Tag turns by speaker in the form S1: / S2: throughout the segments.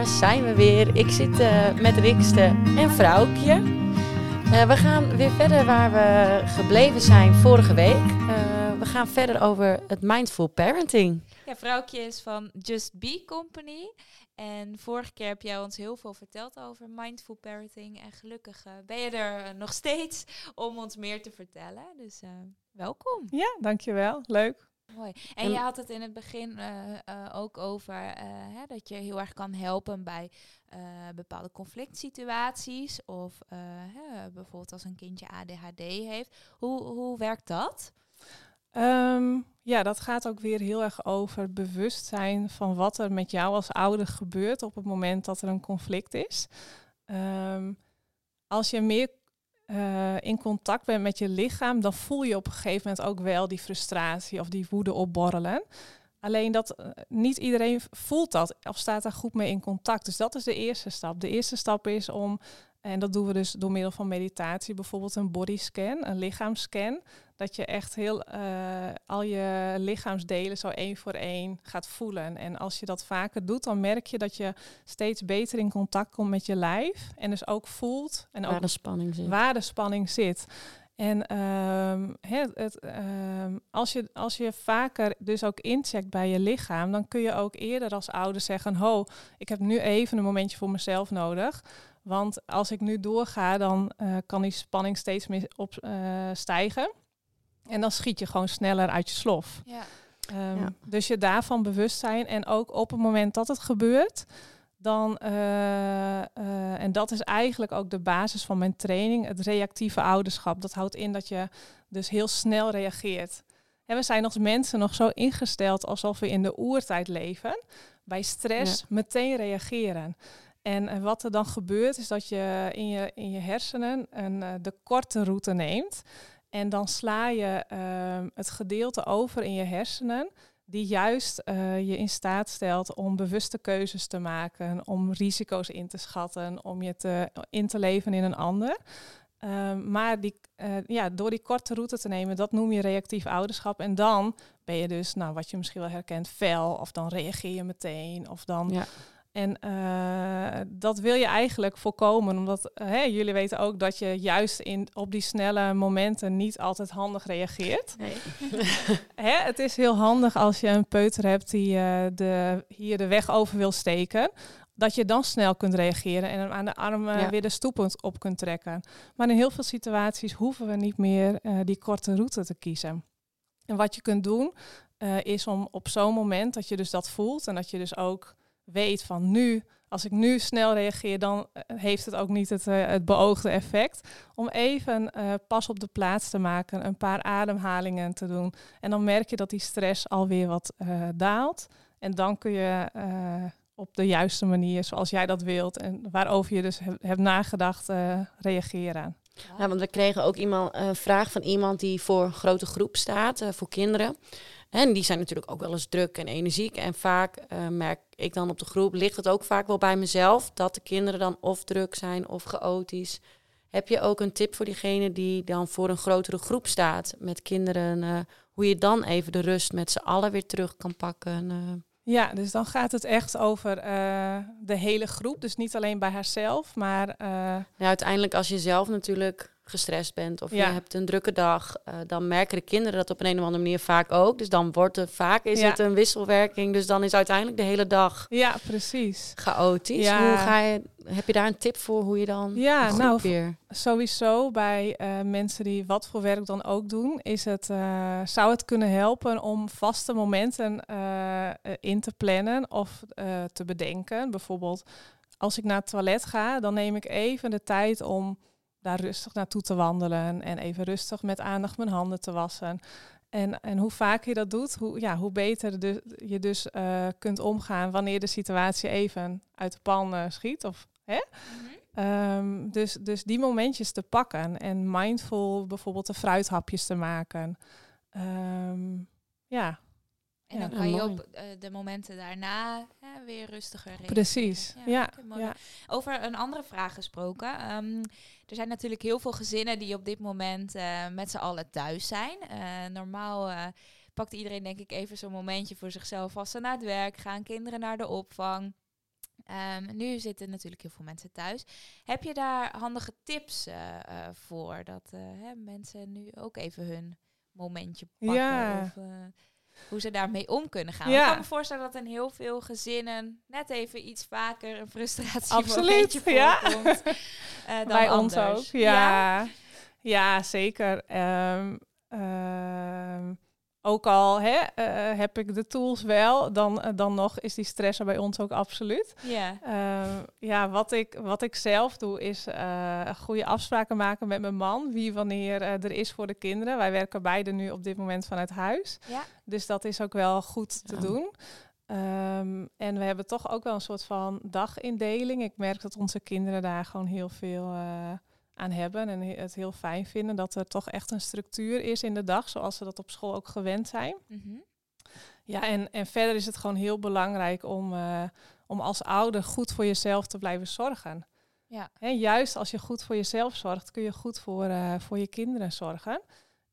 S1: daar zijn we weer. Ik zit uh, met Rikste en Vrouwtje. Uh, we gaan weer verder waar we gebleven zijn vorige week. Uh, we gaan verder over het mindful parenting.
S2: Ja, Vrouwtje is van Just Be Company. En vorige keer heb jij ons heel veel verteld over mindful parenting. En gelukkig ben je er nog steeds om ons meer te vertellen. Dus welkom.
S3: Ja, dankjewel. Leuk.
S2: Mooi. En, je had het in het begin uh, uh, ook over uh, hè, dat je heel erg kan helpen bij bepaalde conflict situaties. Of hè, bijvoorbeeld als een kindje ADHD heeft. Hoe, hoe werkt dat?
S3: Um, ja, dat gaat ook weer heel erg over bewustzijn van wat er met jou als ouder gebeurt op het moment dat er een conflict is. Um, als je meer uh, in contact bent met je lichaam, dan voel je op een gegeven moment ook wel die frustratie of die woede opborrelen. Alleen dat uh, niet iedereen voelt dat of staat daar goed mee in contact. Dus dat is de eerste stap. De eerste stap is om en dat doen we dus door middel van meditatie, bijvoorbeeld een bodyscan, een lichaamscan. Dat je echt heel uh, al je lichaamsdelen zo één voor één gaat voelen. En als je dat vaker doet, dan merk je dat je steeds beter in contact komt met je lijf. En dus ook voelt en
S1: waar de spanning zit.
S3: Waar de spanning zit. En um, het, het, um, als, je, als je vaker dus ook incheckt bij je lichaam, dan kun je ook eerder als ouder zeggen: Ho, ik heb nu even een momentje voor mezelf nodig. Want als ik nu doorga, dan uh, kan die spanning steeds meer opstijgen. Uh, en dan schiet je gewoon sneller uit je slof. Ja. Um, ja. Dus je daarvan bewust zijn. En ook op het moment dat het gebeurt, dan, uh, en dat is eigenlijk ook de basis van mijn training, het reactieve ouderschap. Dat houdt in dat je dus heel snel reageert. En we zijn als mensen nog zo ingesteld alsof we in de oertijd leven. Bij stress ja. meteen reageren. En uh, wat er dan gebeurt is dat je in je, in je hersenen een, uh, de korte route neemt. En dan sla je uh, het gedeelte over in je hersenen die juist uh, je in staat stelt om bewuste keuzes te maken, om risico's in te schatten, om je te, in te leven in een ander. Um, maar die, uh, ja, door die korte route te nemen, dat noem je reactief ouderschap. En dan ben je dus, nou, wat je misschien wel herkent, fel. Of dan reageer je meteen. Of dan. En uh, dat wil je eigenlijk voorkomen, omdat jullie weten ook dat je juist in, op die snelle momenten niet altijd handig reageert. Nee. hè, het is heel handig als je een peuter hebt die uh, de, hier de weg over wil steken, dat je dan snel kunt reageren en hem aan de arm ja. weer de stoep op kunt trekken. Maar in heel veel situaties hoeven we niet meer die korte route te kiezen. En wat je kunt doen, is om op zo'n moment dat je dus dat voelt en dat je dus ook weet van nu, als ik nu snel reageer, dan heeft het ook niet het, uh, het beoogde effect. Om even uh, pas op de plaats te maken, een paar ademhalingen te doen. En dan merk je dat die stress alweer wat daalt. En dan kun je op de juiste manier, zoals jij dat wilt en waarover je dus he hebt nagedacht, reageren.
S1: Ja, want we kregen ook iemand, een vraag van iemand die voor een grote groep staat, voor kinderen. En die zijn natuurlijk ook wel eens druk en energiek. En vaak uh, merk ik dan op de groep, ligt het ook vaak wel bij mezelf, dat de kinderen dan of druk zijn of chaotisch. Heb je ook een tip voor diegene die dan voor een grotere groep staat met kinderen, uh, hoe je dan even de rust met z'n allen weer terug kan pakken? Uh.
S3: Ja, dus dan gaat het echt over uh, de hele groep. Dus niet alleen bij haarzelf, maar.
S1: Nou, uiteindelijk, als je zelf natuurlijk gestrest bent of ja. je hebt een drukke dag, uh, dan merken de kinderen dat op een, een of andere manier vaak ook. Dus dan wordt er vaak is ja. het een wisselwerking. Dus dan is uiteindelijk de hele dag
S3: ja, precies.
S1: chaotisch. Hoe ga je, heb je daar een tip voor hoe je dan
S3: ja, nou, weer? Sowieso bij uh, mensen die wat voor werk dan ook doen, is het, uh, zou het kunnen helpen om vaste momenten in te plannen of te bedenken. Bijvoorbeeld als ik naar het toilet ga, dan neem ik even de tijd om daar rustig naartoe te wandelen en even rustig met aandacht mijn handen te wassen. En, en hoe vaker je dat doet, hoe, ja, hoe beter de, je dus uh, kunt omgaan wanneer de situatie even uit de pan uh, schiet. Of, hè? Mm -hmm. um, dus, dus die momentjes te pakken en mindful bijvoorbeeld de fruithapjes te maken. Um, ja,
S2: en ja, dan kan je op uh, de momenten daarna hè, weer rustiger reageren.
S3: Precies, ja. ja.
S2: Over een andere vraag gesproken. Um, er zijn natuurlijk heel veel gezinnen die op dit moment uh, met z'n allen thuis zijn. Uh, normaal pakt iedereen denk ik even zo'n momentje voor zichzelf als ze naar het werk gaan, kinderen naar de opvang. Ehm, nu zitten natuurlijk heel veel mensen thuis. Heb je daar handige tips eh, eh, voor? Dat eh, hè, mensen nu ook even hun momentje pakken.
S3: Ja.
S2: Of, eh, hoe ze daarmee om kunnen gaan.
S3: Ja.
S2: Ik kan me voorstellen dat in heel veel gezinnen net even iets vaker een frustratie
S3: Absoluut, ja.
S2: voorkomt. eh, dan
S3: Bij ons
S2: anders.
S3: ook. Ja, ja. zeker. Ehm, ook al hè, eh, heb ik de tools wel, dan, eh, dan nog is die stress er bij ons ook absoluut.
S2: Ja.
S3: Ehm, ja, wat ik, wat ik zelf doe is eh, goede afspraken maken met mijn man. Wie wanneer er is voor de kinderen. Wij werken beide nu op dit moment vanuit huis.
S2: Ja.
S3: Dus dat is ook wel goed te doen. Ehm, en we hebben toch ook wel een soort van dagindeling. Ik merk dat onze kinderen daar gewoon heel veel aan hebben. En he- het heel fijn vinden dat er toch echt een structuur is in de dag. Zoals ze dat op school ook gewend zijn.
S2: Mhm.
S3: Ja, en, en verder is het gewoon heel belangrijk om, eh, om als ouder goed voor jezelf te blijven zorgen.
S2: Ja.
S3: Hè, juist als je goed voor jezelf zorgt, kun je goed voor, eh, voor je kinderen zorgen.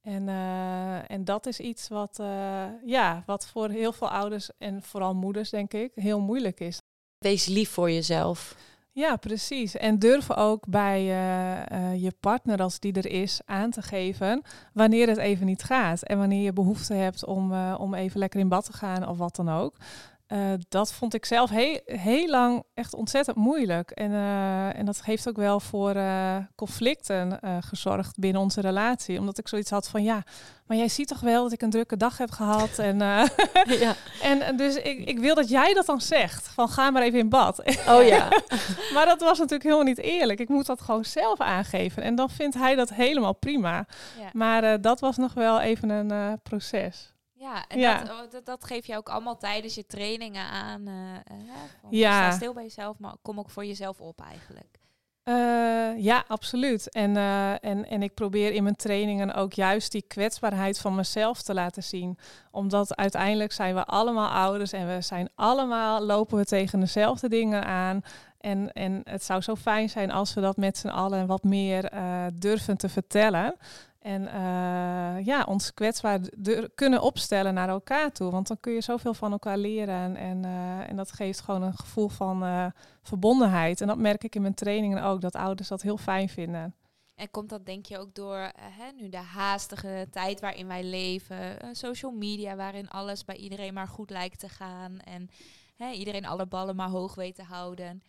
S3: En, eh, en dat is iets wat, eh, ja, wat voor heel veel ouders en vooral moeders, denk ik, heel moeilijk is.
S1: Wees lief voor jezelf.
S3: Ja, precies. En durf ook bij eh, eh, je partner, als die er is, aan te geven wanneer het even niet gaat. En wanneer je behoefte hebt om, eh, om even lekker in bad te gaan of wat dan ook. Eh, dat vond ik zelf heel, heel lang echt ontzettend moeilijk. En, eh, en dat heeft ook wel voor eh, conflicten eh, gezorgd binnen onze relatie. Omdat ik zoiets had van ja, maar jij ziet toch wel dat ik een drukke dag heb gehad. En, eh,
S1: ja.
S3: en dus ik, ik wil dat jij dat dan zegt. Van ga maar even in bad.
S1: Oh ja.
S3: Maar dat was natuurlijk helemaal niet eerlijk. Ik moet dat gewoon zelf aangeven. En dan vindt hij dat helemaal prima.
S2: Ja.
S3: Maar eh, dat was nog wel even een eh, proces.
S2: Ja, en
S3: Ja.
S2: Dat, oh, dat, dat geef je ook allemaal tijdens je trainingen aan. eh, eh, van,
S3: Ja.
S2: Sta stil bij jezelf, maar kom ook voor jezelf op eigenlijk.
S3: Eh, ja, absoluut. En, en, en ik probeer in mijn trainingen ook juist die kwetsbaarheid van mezelf te laten zien. Omdat uiteindelijk zijn we allemaal ouders en we zijn allemaal, lopen we tegen dezelfde dingen aan. En, en het zou zo fijn zijn als we dat met z'n allen wat meer durven te vertellen. En eh, ja, ons kwetsbaar kunnen opstellen naar elkaar toe. Want dan kun je zoveel van elkaar leren. En, eh, en dat geeft gewoon een gevoel van eh, verbondenheid. En dat merk ik in mijn trainingen ook, dat ouders dat heel fijn vinden.
S2: En komt dat denk je ook door hè, nu de haastige tijd waarin wij leven, social media waarin alles bij iedereen maar goed lijkt te gaan en hè, iedereen alle ballen maar hoog weet te houden,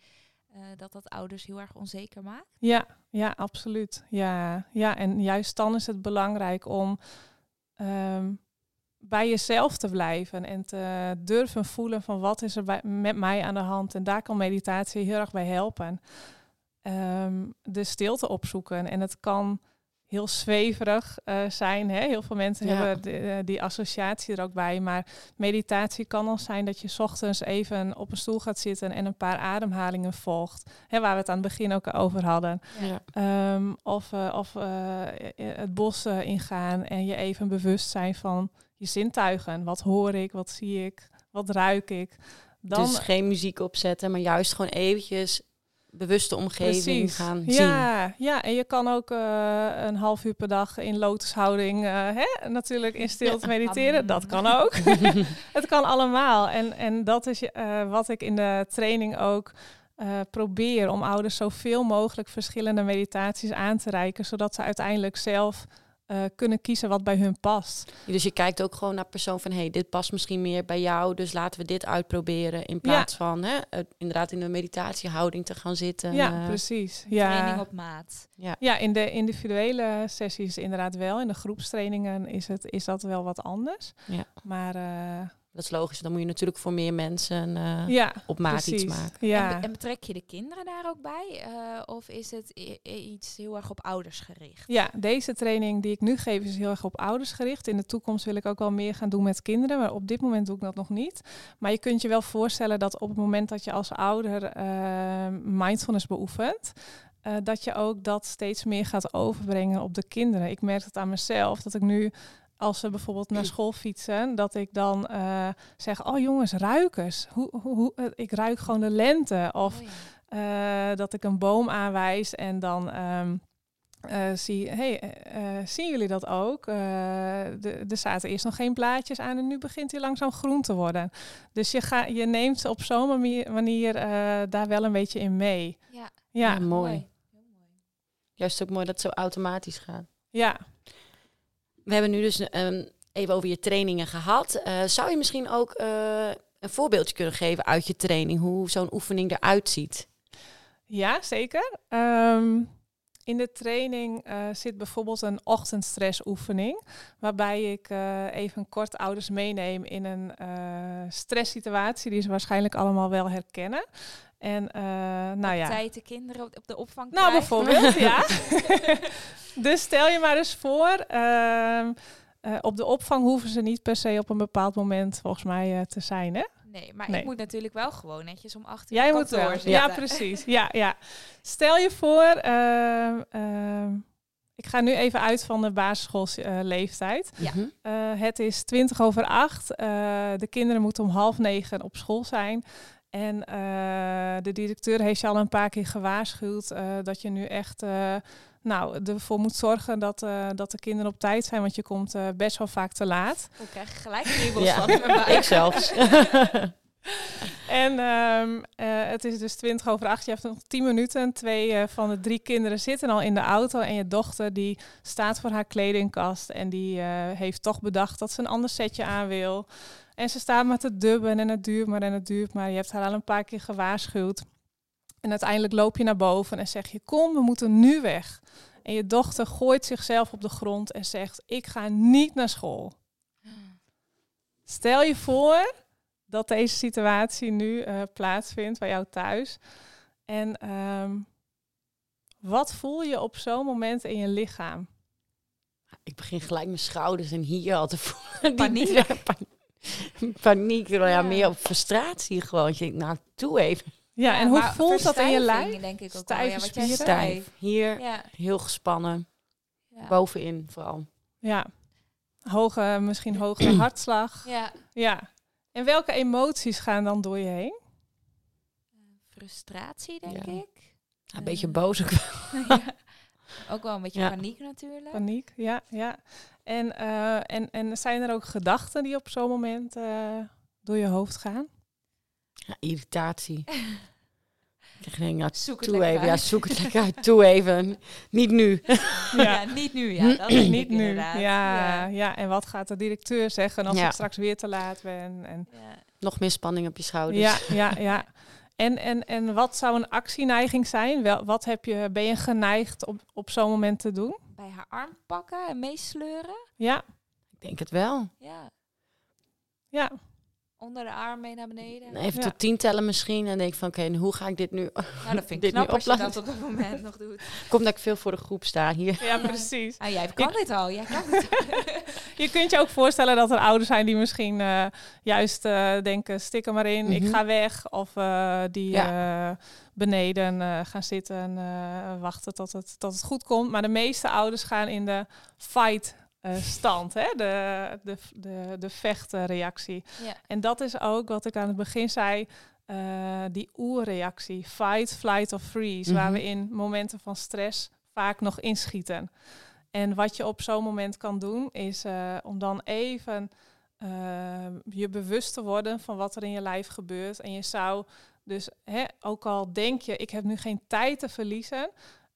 S2: eh, dat dat ouders heel erg onzeker maakt?
S3: Ja, ja, absoluut. Ja, ja, en juist dan is het belangrijk om ehm, bij jezelf te blijven en te durven voelen van wat is er met mij aan de hand. En daar kan meditatie heel erg bij helpen. Ehm, de stilte opzoeken. En het kan heel zweverig eh, zijn. Hè? Heel veel mensen
S1: Ja.
S3: hebben de- eh, die associatie er ook bij. Maar meditatie kan al zijn dat je 's ochtends even op een stoel gaat zitten en een paar ademhalingen volgt. Hè, waar we het aan het begin ook over hadden.
S1: Ja.
S3: Ehm, of eh, of het bos ingaan en je even bewust zijn van je zintuigen. Wat hoor ik, wat zie ik, wat ruik ik. Dan,
S1: Dus geen muziek opzetten, maar juist gewoon eventjes bewuste omgeving
S3: Precies.
S1: gaan zien.
S3: Ja, ja, en je kan ook eh, een half uur per dag in lotushouding eh, hè, natuurlijk in stilte mediteren. Dat kan ook. het kan allemaal. En, en dat is eh, wat ik in de training ook probeer. Om ouders zoveel mogelijk verschillende meditaties aan te reiken. Zodat ze uiteindelijk zelf eh, kunnen kiezen wat bij hun past.
S1: Dus je kijkt ook gewoon naar persoon van, hey, dit past misschien meer bij jou, dus laten we dit uitproberen. In plaats van hè, eh, inderdaad in een meditatiehouding te gaan zitten.
S3: ja,
S1: eh,
S3: precies.
S2: Training
S3: Ja.
S2: op maat.
S3: ja, in de individuele sessies inderdaad wel. In de groepstrainingen is, het, is dat wel wat anders.
S1: Ja.
S3: Maar eh,
S1: Dat is logisch, dan moet je natuurlijk voor meer mensen eh,
S3: ja,
S1: op maat
S3: precies.
S1: iets maken.
S2: En,
S3: Ja.
S2: be- en betrek je de kinderen daar ook bij? Eh, of is het iets heel erg op ouders gericht?
S3: Ja, deze training die ik nu geef is heel erg op ouders gericht. In de toekomst wil ik ook wel meer gaan doen met kinderen, maar op dit moment doe ik dat nog niet. Maar je kunt je wel voorstellen dat op het moment dat je als ouder eh, mindfulness beoefent, eh, dat je ook dat steeds meer gaat overbrengen op de kinderen. Ik merk het aan mezelf, dat ik nu als ze bijvoorbeeld naar school fietsen, dat ik dan eh, zeg, oh jongens, ruik eens. Hoe, hoe, hoe, eh, ik ruik gewoon de lente. Of
S2: Oh ja.
S3: eh, dat ik een boom aanwijs en dan ehm, eh, zie, hey, eh, zien jullie dat ook? Eh, de- er zaten eerst nog geen blaadjes aan en nu begint hij langzaam groen te worden. Dus je, ga, je neemt op zo'n manier, manier eh, daar wel een beetje in mee.
S2: Ja,
S3: Ja,
S1: Ja, mooi.
S2: Heel mooi.
S1: Juist ook mooi dat het zo automatisch gaat.
S3: ja.
S1: We hebben nu dus ehm, even over je trainingen gehad. Eh, zou je misschien ook eh, een voorbeeldje kunnen geven uit je training, hoe zo'n oefening eruit ziet?
S3: Ja, zeker. Ehm, in de training eh, zit bijvoorbeeld een ochtendstressoefening, waarbij ik eh, even kort ouders meeneem in een eh stresssituatie die ze waarschijnlijk allemaal wel herkennen. En eh, nou ja.
S2: Tijd de kinderen op op de opvang
S3: Nou,
S2: krijgen.
S3: bijvoorbeeld, ja. dus stel je maar eens voor, ehm, eh, op de opvang hoeven ze niet per se op een bepaald moment volgens mij eh, te zijn, hè?
S2: Nee, maar
S3: Nee.
S2: ik moet natuurlijk wel gewoon netjes om acht uur
S3: Jij moet
S2: zitten.
S3: Ja, precies. Ja, ja. Stel je voor, ehm, ehm, ik ga nu even uit van de basisschoolleeftijd.
S2: Ja.
S1: Mhm.
S3: Eh, het is twintig over acht. Eh, de kinderen moeten om half negen op school zijn. En eh, de directeur heeft je al een paar keer gewaarschuwd eh, dat je nu echt eh, nou, ervoor moet zorgen dat, eh, dat de kinderen op tijd zijn. Want je komt eh, best wel vaak te laat.
S2: Ik krijg gelijk kriebels
S1: Ja.
S2: van.
S1: Ik zelfs.
S3: En ehm, eh, het is dus 20 over 8. Je hebt nog 10 minuten. Twee eh, van de drie kinderen zitten al in de auto. En je dochter die staat voor haar kledingkast. En die eh, heeft toch bedacht dat ze een ander setje aan wil. En ze staat maar te dubben. En het duurt maar en het duurt maar. Je hebt haar al een paar keer gewaarschuwd. En uiteindelijk loop je naar boven en zeg je: Kom, we moeten nu weg. En je dochter gooit zichzelf op de grond en zegt: Ik ga niet naar school. Stel je voor dat deze situatie nu eh, plaatsvindt bij jou thuis. En ehm, wat voel je op zo'n moment in je lichaam?
S1: Ik begin gelijk mijn schouders en hier al te voelen.
S2: Paniek.
S1: Paniek, nou ja,
S2: Ja.
S1: meer op frustratie gewoon. Je denkt, nou, toe even.
S3: Ja, en hoe voelt dat in je lijf?
S2: denk ik ook wel. Ja,
S3: Stijve
S2: wat jij.
S1: Stijf. Hier,
S2: Ja,
S1: heel gespannen.
S2: ja.
S1: Bovenin vooral.
S3: Ja, hoge, misschien hoge hartslag.
S2: ja.
S3: Ja. En welke emoties gaan dan door je heen?
S2: Frustratie, denk
S1: Ja.
S2: ik.
S1: Ja, een beetje
S2: Eh.
S1: boos ook wel.
S2: Ja. Ook wel een beetje
S1: Ja.
S2: paniek natuurlijk.
S3: Paniek, ja, ja. En, eh, en, en zijn er ook gedachten die op zo'n moment eh, door je hoofd gaan?
S1: Ja, irritatie. Ik denk, nou,
S2: Zoek het
S1: toe even. Ja, zoek het lekker uit. Toe even. Niet nu.
S2: Ja. niet nu. Ja, dat
S3: Niet nu. Ja,
S2: Ja.
S3: ja, en wat gaat de directeur zeggen als
S1: Ja.
S3: ik straks weer te laat ben? En,
S2: Ja.
S1: Nog meer spanning op je schouders.
S3: ja, ja, ja. En, en, en wat zou een actieneiging zijn? Wel, wat heb je, ben je geneigd op, op zo'n moment te doen?
S2: Bij haar arm pakken en meesleuren.
S3: Ja,
S1: Ik denk het wel.
S2: Ja.
S3: ja,
S2: Onder de arm mee naar beneden.
S1: Even
S3: Ja.
S1: tot tien tellen misschien. En denk van, oké, en hoe ga ik dit nu...
S2: Nou, dat vind ik
S1: dit
S2: knap
S1: nu
S2: als je dat op dat moment nog doet.
S1: Komt dat ik veel voor de groep sta hier.
S3: ja, precies.
S2: Ah, jij kan dit al. Jij kan dit
S3: Je kunt je ook voorstellen dat er ouders zijn die misschien eh, juist eh, denken, stik er maar in, ik
S1: Mhm.
S3: ga weg. Of eh, die eh, beneden eh, gaan zitten en eh, wachten tot het, tot het goed komt. Maar de meeste ouders gaan in de fight eh, stand, hè? De, de, de, de vechtreactie.
S2: Ja.
S3: En dat is ook wat ik aan het begin zei, eh, die oerreactie. Fight, flight of freeze. Waar
S1: Mhm.
S3: we in momenten van stress vaak nog inschieten. En wat je op zo'n moment kan doen, is eh, om dan even je bewust te worden van wat er in je lijf gebeurt. En je zou dus, hè, ook al denk je, ik heb nu geen tijd te verliezen.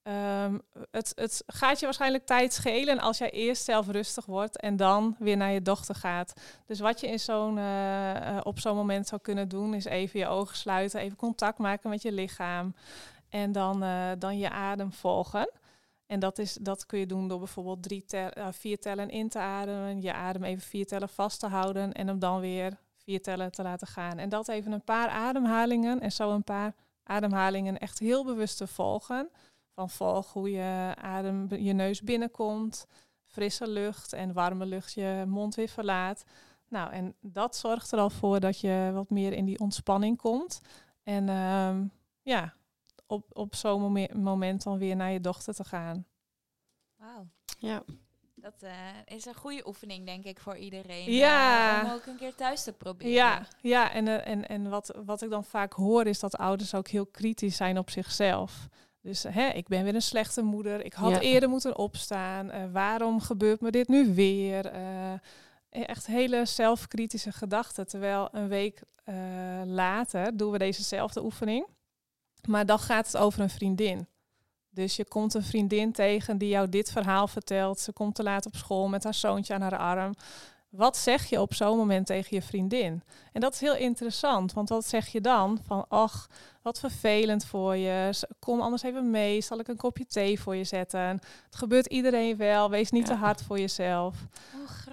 S3: Ehm, het, het gaat je waarschijnlijk tijd schelen als jij eerst zelf rustig wordt en dan weer naar je dochter gaat. Dus wat je in zo'n, eh, eh, op zo'n moment zou kunnen doen, is even je ogen sluiten, even contact maken met je lichaam. En dan, eh, dan je adem volgen. En dat, is, dat kun je doen door bijvoorbeeld drie vier tellen in te ademen, je adem even vier tellen vast te houden en hem dan weer vier tellen te laten gaan. En dat even een paar ademhalingen en zo een paar ademhalingen echt heel bewust te volgen. Van volg hoe je adem je neus binnenkomt, frisse lucht en warme lucht je mond weer verlaat. Nou, en dat zorgt er al voor dat je wat meer in die ontspanning komt. En ehm, ja, op, op zo'n momen- moment dan weer naar je dochter te gaan.
S2: Wauw.
S1: Ja.
S2: Dat eh, is een goede oefening, denk ik, voor iedereen.
S3: Ja.
S2: eh, om ook een keer thuis te proberen.
S3: Ja, ja en, eh, en, en wat, wat ik dan vaak hoor is dat ouders ook heel kritisch zijn op zichzelf. Dus hè, ik ben weer een slechte moeder. Ik had
S1: Ja.
S3: eerder moeten opstaan. Eh, waarom gebeurt me dit nu weer? Eh, echt hele zelfkritische gedachten. Terwijl een week eh, later doen we dezezelfde oefening. Maar dan gaat het over een vriendin. Dus je komt een vriendin tegen die jou dit verhaal vertelt. Ze komt te laat op school met haar zoontje aan haar arm. Wat zeg je op zo'n moment tegen je vriendin? En dat is heel interessant, want wat zeg je dan? Van, ach, wat vervelend voor je. Kom anders even mee. Zal ik een kopje thee voor je zetten? Het gebeurt iedereen wel. Wees niet
S1: Ja.
S3: te hard voor jezelf.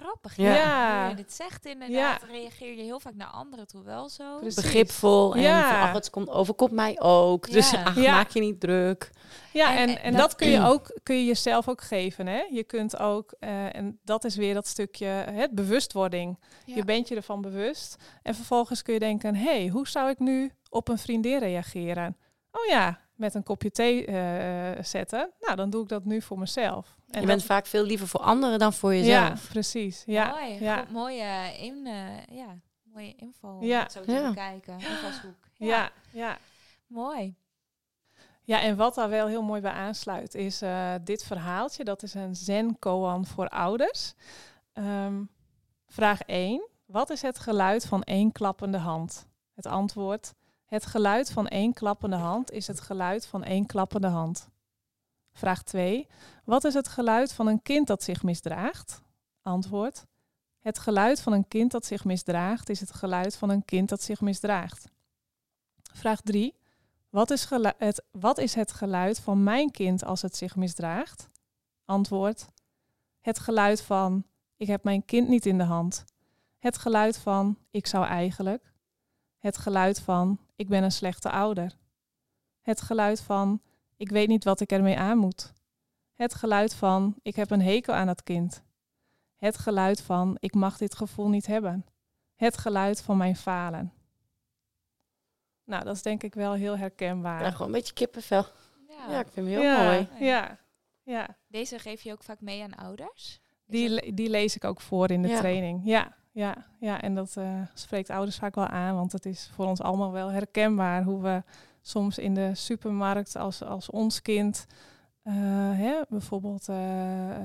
S2: Grappig.
S1: Ja.
S2: Ja. Je dit zegt inderdaad,
S3: Ja.
S2: reageer je heel vaak naar anderen toe wel zo.
S3: Precies.
S1: Begripvol. En
S3: Ja.
S1: van, ach, het komt, overkomt mij ook. Dus
S2: Ja.
S1: ach,
S3: Ja.
S1: maak je niet druk.
S3: Ja,
S2: En-
S3: en,
S2: en
S3: en
S2: dat-
S3: dat kun je ook kun je jezelf ook geven. Hè? Je kunt ook, eh, en dat is weer dat stukje het bewustwording.
S2: Ja.
S3: Je bent je ervan bewust. En vervolgens kun je denken, hé, hey, hoe zou ik nu op een vriendin reageren? Oh ja, met een kopje thee eh, zetten. Nou, dan doe ik dat nu voor mezelf. En
S1: je
S3: dat-
S1: bent vaak veel liever voor anderen dan voor
S3: ja,
S1: jezelf.
S3: precies. Ja,
S2: Mooi,
S3: ja.
S2: goed, mooie, in, eh, ja, mooie info om
S3: Ja.
S2: zo te
S1: Ja.
S2: bekijken. Invalshoek. Ja.
S3: ja, ja.
S2: Mooi.
S3: Ja, en wat daar wel heel mooi bij aansluit is eh, dit verhaaltje. Dat is een zen-koan voor ouders. Ehm, vraag 1. Wat is het geluid van één klappende hand? Het antwoord. Het geluid van één klappende hand is het geluid van één klappende hand. Vraag 2. Wat is het geluid van een kind dat zich misdraagt? Antwoord. Het geluid van een kind dat zich misdraagt is het geluid van een kind dat zich misdraagt. Vraag 3. Wat is, het, wat is het geluid van mijn kind als het zich misdraagt? Antwoord. Het geluid van ik heb mijn kind niet in de hand. Het geluid van ik zou eigenlijk. Het geluid van ik ben een slechte ouder. Het geluid van ik weet niet wat ik ermee aan moet. Het geluid van ik heb een hekel aan dat kind. Het geluid van ik mag dit gevoel niet hebben. Het geluid van mijn falen. Nou, dat is denk ik wel heel herkenbaar.
S1: Ja, gewoon een beetje kippenvel.
S2: Ja.
S1: Ja, ik vind hem heel
S3: ja,
S1: mooi.
S3: Ja, ja.
S2: Deze geef je ook vaak mee aan ouders?
S3: Die, le- die lees ik ook voor in de
S1: Ja.
S3: training. Ja, ja, ja. En dat eh, spreekt ouders vaak wel aan, want het is voor ons allemaal wel herkenbaar hoe we soms in de supermarkt als, als ons kind eh, hè, bijvoorbeeld eh,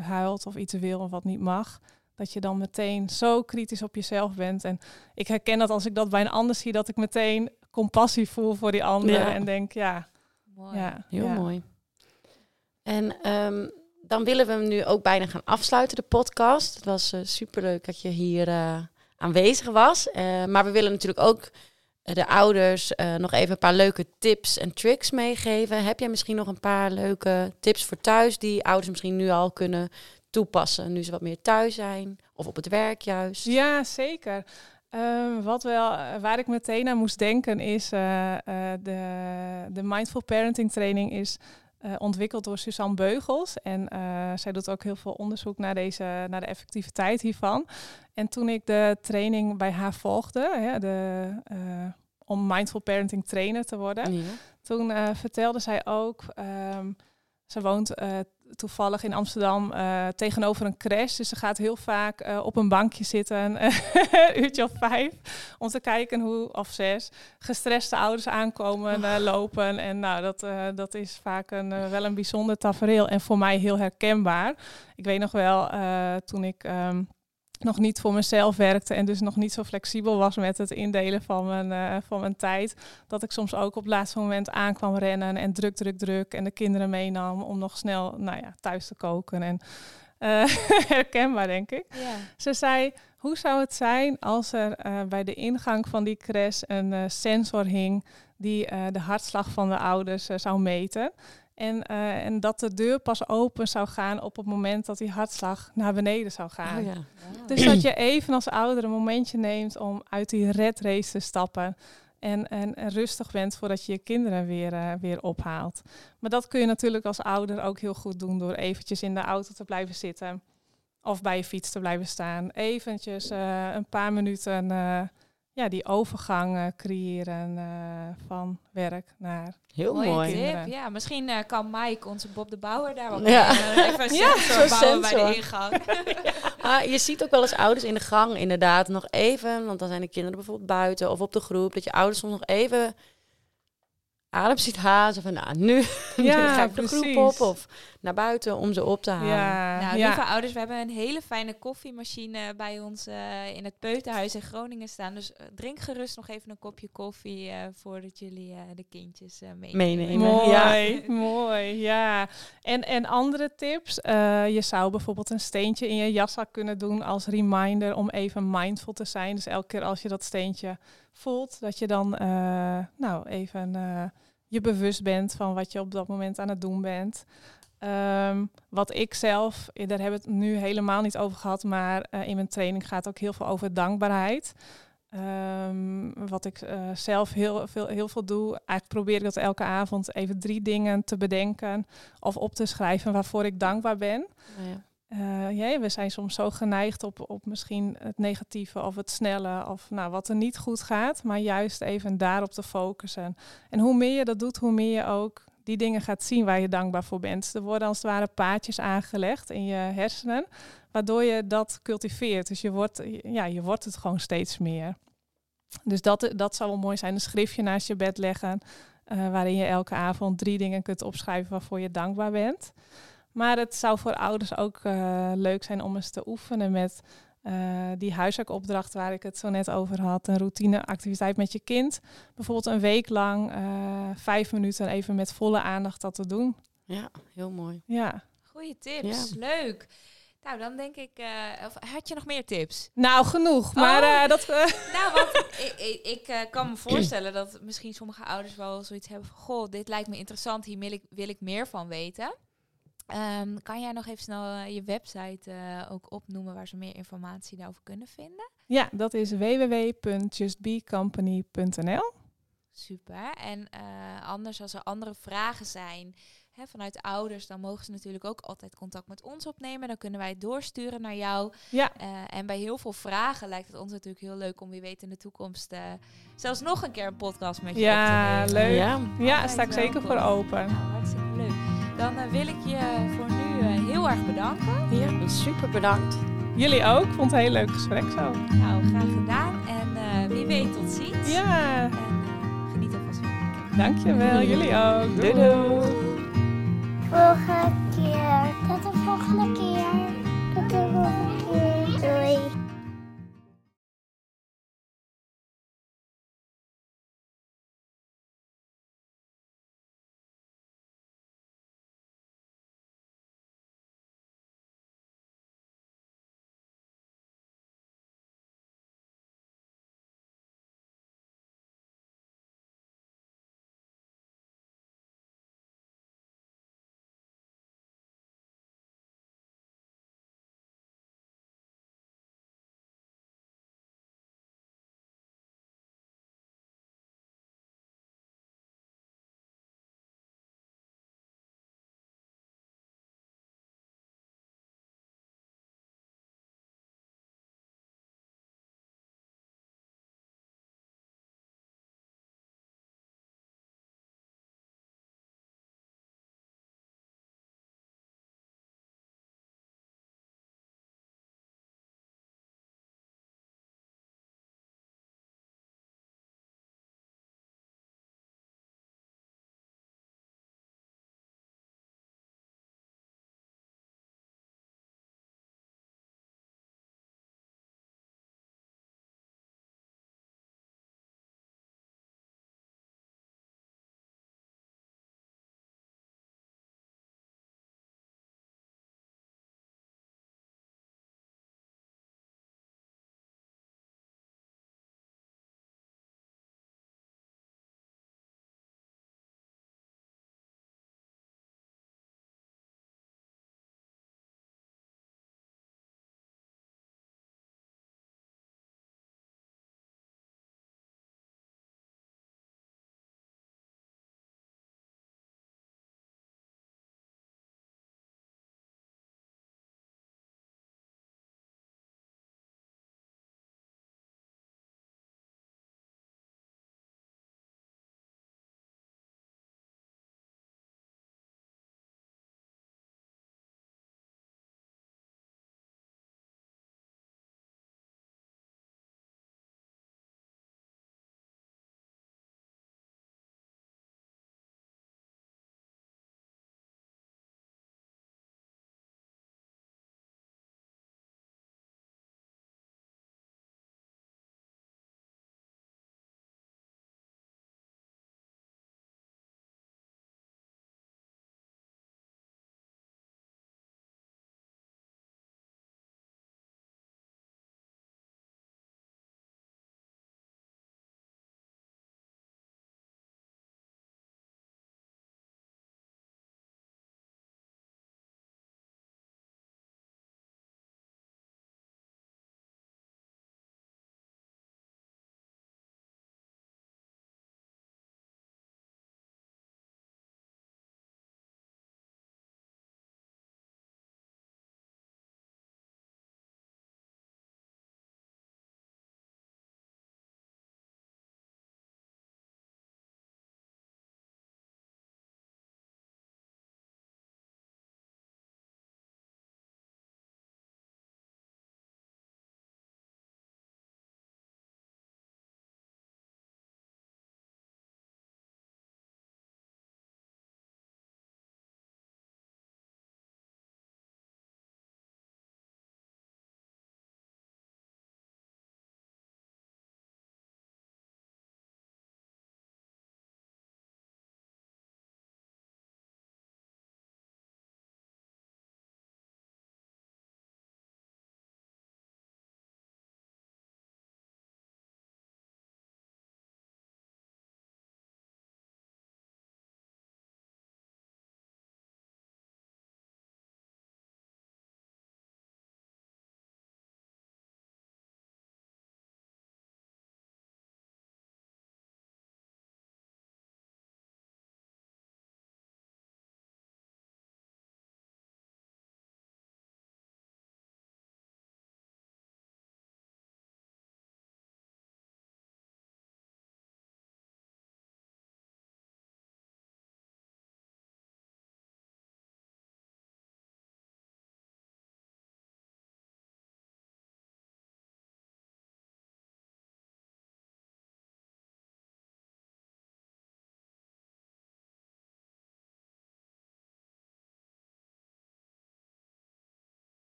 S3: huilt of iets wil of wat niet mag. Dat je dan meteen zo kritisch op jezelf bent. En ik herken dat als ik dat bij een ander zie, dat ik meteen compassie voel voor die ander.
S1: Ja.
S3: En denk, ja,
S2: Mooi.
S3: ja.
S1: Heel
S3: ja.
S1: mooi. En ehm, dan willen we hem nu ook bijna gaan afsluiten, de podcast. Het was super superleuk dat je hier eh, aanwezig was. Eh, maar we willen natuurlijk ook de ouders eh, nog even een paar leuke tips en tricks meegeven. Heb jij misschien nog een paar leuke tips voor thuis die ouders misschien nu al kunnen toepassen, nu ze wat meer thuis zijn of op het werk juist?
S3: Ja, zeker. Ehm, wat wel, eh, waar ik meteen aan moest denken is eh, de, de Mindful Parenting training is eh, ontwikkeld door Suzanne Beugels. En eh, zij doet ook heel veel onderzoek naar, deze, naar de effectiviteit hiervan. En toen ik de training bij haar volgde, hè, de, eh, om Mindful Parenting trainer te worden,
S1: Ja.
S3: toen vertelde zij ook, ehm, ze woont toevallig in Amsterdam eh, tegenover een crash. Dus ze gaat heel vaak eh, op een bankje zitten, een uurtje of vijf, om te kijken hoe, of zes, gestreste ouders aankomen eh, lopen. En nou, dat, dat is vaak een, wel een bijzonder tafereel en voor mij heel herkenbaar. Ik weet nog wel, toen ik... ehm, nog niet voor mezelf werkte en dus nog niet zo flexibel was met het indelen van mijn, eh, van mijn tijd. Dat ik soms ook op het laatste moment aankwam rennen en druk, druk, druk. En de kinderen meenam om nog snel nou ja, thuis te koken. En eh, herkenbaar, denk ik.
S2: Ja.
S3: Ze zei, hoe zou het zijn als er eh, bij de ingang van die crash een sensor hing die de hartslag van de ouders zou meten? En, eh, en dat de deur pas open zou gaan op het moment dat die hartslag naar beneden zou gaan.
S1: Oh, ja.
S3: Dus dat je even als ouder een momentje neemt om uit die red race te stappen. En, en, en rustig bent voordat je je kinderen weer, eh, weer ophaalt. Maar dat kun je natuurlijk als ouder ook heel goed doen door eventjes in de auto te blijven zitten. Of bij je fiets te blijven staan. Eventjes eh, een paar minuten ja, die overgang eh, creëren eh, van werk naar...
S1: Heel
S2: Mooie
S1: mooi.
S2: tip. Ja, misschien eh, kan Mike, onze Bob de Bouwer, daar wat
S1: Ja.
S2: mee, eh, even een
S1: Ja,
S2: sensor bouwen bij de ingang.
S1: Ah, je ziet ook wel eens ouders in de gang inderdaad nog even, want dan zijn de kinderen bijvoorbeeld buiten of op de groep, dat je ouders soms nog even adem ziet hazen van nou, nu,
S3: Ja,
S1: ga ik de groep op of naar buiten om ze op te halen.
S3: Ja,
S2: Nou,
S3: ja.
S2: lieve ouders, we hebben een hele fijne koffiemachine bij ons eh, in het Peuterhuis in Groningen staan. Dus eh, drink gerust nog even een kopje koffie eh, voordat jullie eh, de kindjes eh meenemen.
S1: Meenemen.
S3: Mooi,
S1: Ja.
S3: mooi, ja. En, en andere tips? Eh, je zou bijvoorbeeld een steentje in je jaszak kunnen doen als reminder om even mindful te zijn. Dus elke keer als je dat steentje voelt, dat je dan eh, nou even eh, je bewust bent van wat je op dat moment aan het doen bent. Ehm, wat ik zelf, eh, daar hebben we het nu helemaal niet over gehad, maar in mijn training gaat ook heel veel over dankbaarheid. Ehm, wat ik zelf heel veel, heel veel doe, eigenlijk probeer ik dat elke avond even drie dingen te bedenken of op te schrijven waarvoor ik dankbaar ben.
S1: Ja.
S3: Ja, we zijn soms zo geneigd op, op misschien het negatieve of het snelle of nou, wat er niet goed gaat, maar juist even daarop te focussen. En hoe meer je dat doet, hoe meer je ook die dingen gaat zien waar je dankbaar voor bent. Er worden als het ware paadjes aangelegd in je hersenen, waardoor je dat cultiveert. Dus je wordt, ja, je wordt het gewoon steeds meer. Dus dat, dat zou wel mooi zijn. Een schriftje naast je bed leggen, eh, waarin je elke avond drie dingen kunt opschrijven waarvoor je dankbaar bent. Maar het zou voor ouders ook eh, leuk zijn om eens te oefenen met eh, die huiswerkopdracht waar ik het zo net over had. Een routineactiviteit met je kind. Bijvoorbeeld een week lang eh, vijf minuten even met volle aandacht dat te doen.
S1: ja, heel mooi.
S3: Ja.
S2: Goeie tips, leuk. Nou, dan denk ik, eh, of had je nog meer tips?
S3: Nou, genoeg. Maar
S2: Oh.
S3: eh, dat...
S2: Nou, want ik, ik, ik kan me voorstellen dat misschien sommige ouders wel zoiets hebben van... Goh, dit lijkt me interessant, hier wil ik, wil ik meer van weten. Ehm, kan jij nog even snel eh, je website eh, ook opnoemen waar ze meer informatie daarover kunnen vinden?
S3: ja, dat is www.justbecompany.nl.
S2: Super. En eh, anders, als er andere vragen zijn hè, vanuit de ouders, dan mogen ze natuurlijk ook altijd contact met ons opnemen. Dan kunnen wij het doorsturen naar jou.
S3: Ja,
S2: Eh, en bij heel veel vragen lijkt het ons natuurlijk heel leuk om wie weet in de toekomst eh, zelfs nog een keer een podcast met je
S3: Ja,
S2: op te nemen.
S3: leuk.
S1: Ja,
S3: ja
S2: Altijd
S3: sta ik zeker voor open.
S2: Nou, hartstikke leuk. Dan eh, wil ik je voor nu eh, heel erg bedanken.
S1: ja, super bedankt.
S3: Jullie ook. Ik vond het een heel leuk gesprek zo.
S2: Nou, graag gedaan. En eh, wie weet tot ziens.
S3: Ja,
S2: En geniet alvast van je weekend.
S3: dankjewel. Jullie ook.
S1: Doei doei.
S4: Volgende keer. Tot de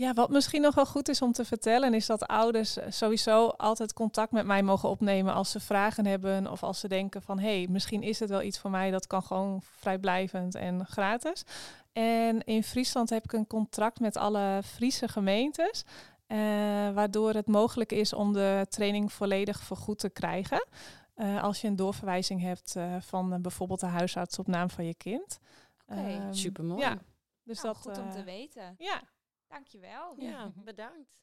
S3: Ja, wat misschien nog wel goed is om te vertellen, is dat ouders eh, sowieso altijd contact met mij mogen opnemen als ze vragen hebben of als ze denken van hé, hey, misschien is het wel iets voor mij, dat kan gewoon vrijblijvend en gratis. En in Friesland heb ik een contract met alle Friese gemeentes. Uh, waardoor het mogelijk is om de training volledig vergoed te krijgen. Uh, als je een doorverwijzing hebt uh, van bijvoorbeeld de huisarts op naam van je kind.
S2: Oké, okay.
S1: um, super mooi.
S3: Ja, dus
S2: nou,
S3: dat
S2: goed om te weten.
S3: Ja.
S2: Dankjewel.
S1: Ja, bedankt.